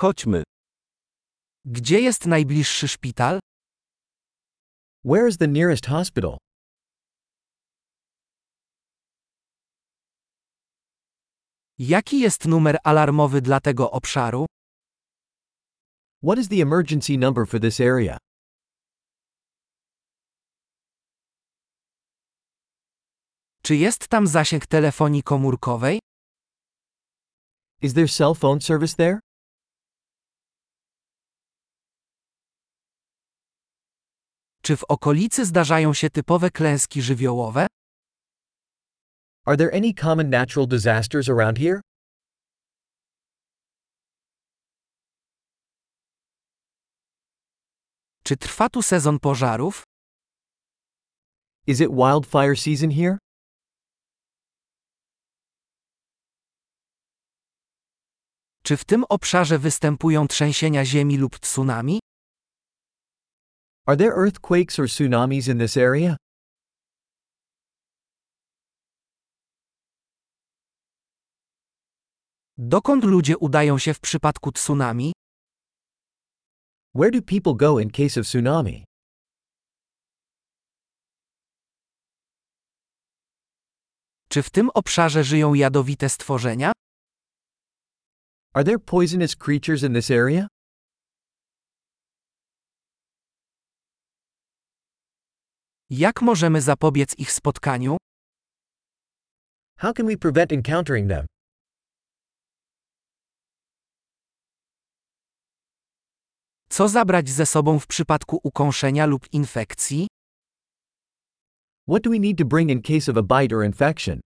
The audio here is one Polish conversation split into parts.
Chodźmy. Gdzie jest najbliższy szpital? Where is the nearest hospital? Jaki jest numer alarmowy dla tego obszaru? What is the emergency number for this area? Czy jest tam zasięg telefonii komórkowej? Is there cell phone service there? Czy w okolicy zdarzają się typowe klęski żywiołowe? Are there any common natural disasters around here? Czy trwa tu sezon pożarów? Is it wildfire season here? Czy w tym obszarze występują trzęsienia ziemi lub tsunami? Are there earthquakes or tsunamis in this area? Dokąd ludzie udają się w przypadku tsunami? Where do people go in case of tsunami? Czy w tym obszarze żyją jadowite stworzenia? Are there poisonous creatures in this area? Jak możemy zapobiec ich spotkaniu? How can we prevent encountering them? Co zabrać ze sobą w przypadku ukąszenia lub infekcji? What do we need to bring in case of a bite or infection?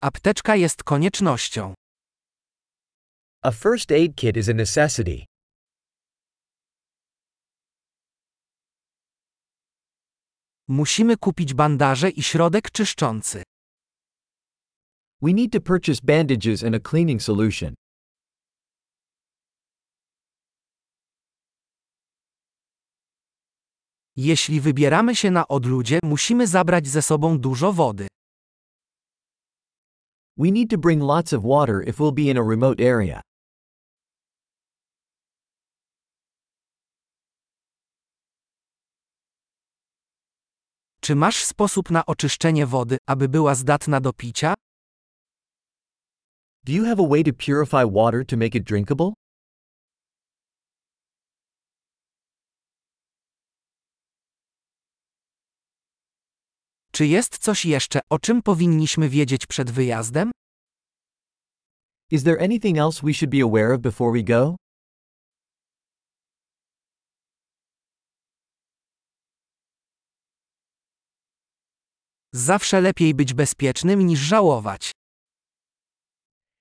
Apteczka jest koniecznością. A first aid kit is a necessity. Musimy kupić bandaże i środek czyszczący. We need to purchase bandages and a cleaning solution. Jeśli wybieramy się na odludzie, musimy zabrać ze sobą dużo wody. We need to bring lots of water if we'll be in a remote area. Czy masz sposób na oczyszczenie wody, aby była zdatna do picia? Do you have a way to purify water to make it drinkable? Czy jest coś jeszcze, o czym powinniśmy wiedzieć przed wyjazdem? Is there anything else we should be aware of before we go? Zawsze lepiej być bezpiecznym niż żałować.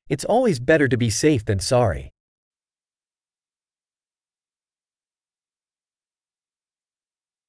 It's always better to be safe than sorry.